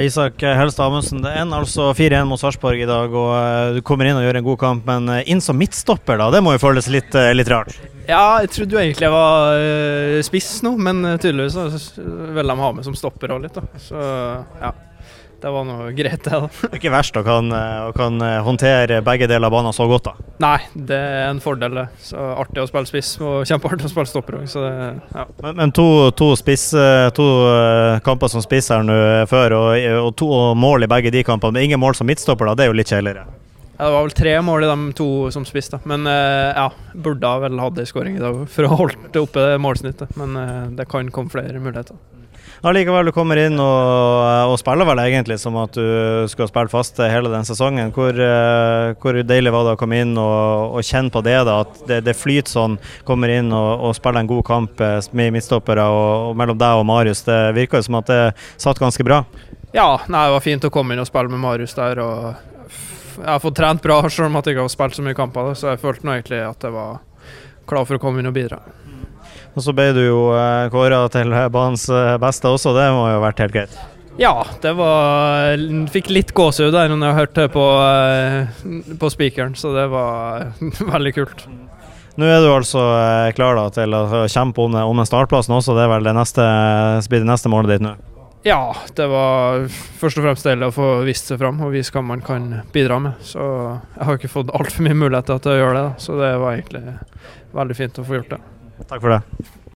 Isak Helstad Amundsen, det ender altså 4-1 mot Sarpsborg i dag. og eh, Du kommer inn og gjør en god kamp, men eh, inn som midtstopper, da, det må jo føles litt, eh, litt rart? Ja, jeg trodde jo egentlig jeg var spiss nå, men tydeligvis vil de ha meg som stopper òg litt. da. Så ja det var noe greit, det. da. Det er ikke verst å kan, å kan håndtere begge deler av banen så godt, da? Nei, det er en fordel, det. Så Artig å spille spiss og kjempeartig å spille stopper òg. Ja. Men, men, to, to, spiss, to uh, kamper som spiss her nå før, og, og to mål i begge de kampene. Men ingen mål som midtstopper, da. Det er jo litt kjedeligere? Ja, det var vel tre mål i de to som spiste, men uh, ja, burde vel hatt ei skåring i dag for å holde oppe målsnittet. Men det kan komme flere muligheter. Allikevel, du kommer inn og, og, spiller vel egentlig som at du skal spille fast hele den sesongen. Hvor, uh, hvor deilig var det å komme inn og, og kjenne på det, da, at det, det flyter sånn. Kommer inn og, og spiller en god kamp eh, med midtstoppere og, mellom deg og Marius. Det virker jo som at det satt ganske bra? Ja, nei, det var fint å komme inn og spille med Marius der. og Jeg har fått trent bra, selv om jeg ikke har spilt så mye kamper. Så jeg følte nå egentlig at jeg var klar for å komme inn og bidra. Og så ble du jo eh, kåra til banens eh, beste også, det må jo ha vært helt greit? Ja, det var Fikk litt gåsehud der når jeg hørte på, eh, på spikeren, så det var veldig kult. Nå er du altså klar da, til å kjempe om, om den startplassen også, det er vel det neste, det neste målet ditt nå? Ja, det var først og fremst deilig å få vist seg fram og vise hva man kan bidra med. Så jeg har ikke fått altfor mye muligheter til å gjøre det, da. så det var egentlig veldig fint å få gjort det. Takk for det.